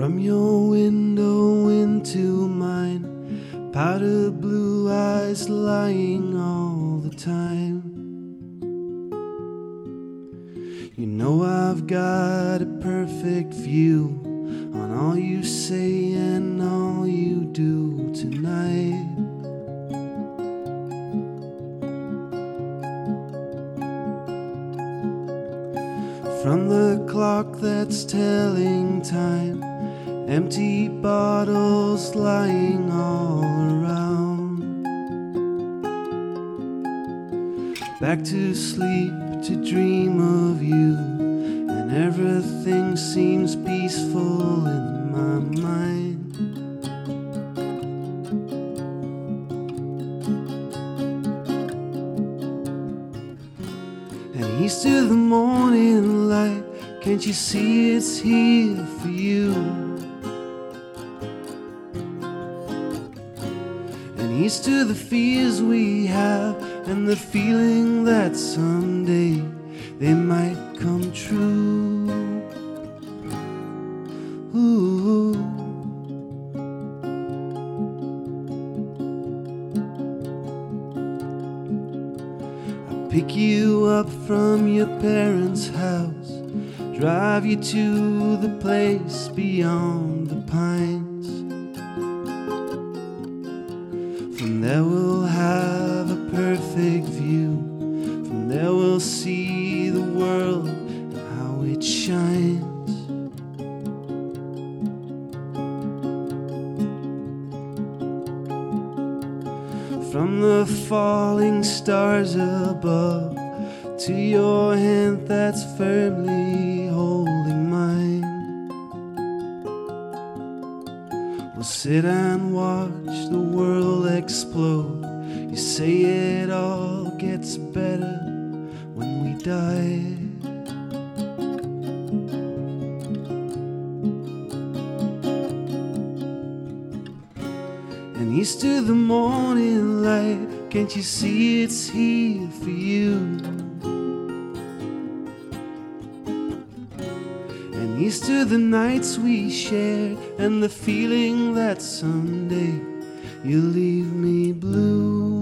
From your window into mine, powder blue eyes lying all the time. You know I've got a perfect view on all you say and all you do tonight. From the clock that's telling time, empty bottles lying all around. Back to sleep to dream of you, and everything seems peaceful in my mind. And he's to the morning light. Can't you see it's here for you? And to the fears we have and the feeling that someday they might come true. Ooh. Pick you up from your parents' house, drive you to the place beyond the pines. From there we'll have a perfect view. From there we'll see the world and how it shines. From the falling stars above to your hand that's firmly We'll sit and watch the world explode. You say it all gets better when we die. And he's to the morning light. Can't you see it's here for you? And to the nights we shared and the feeling that someday you'll leave me blue.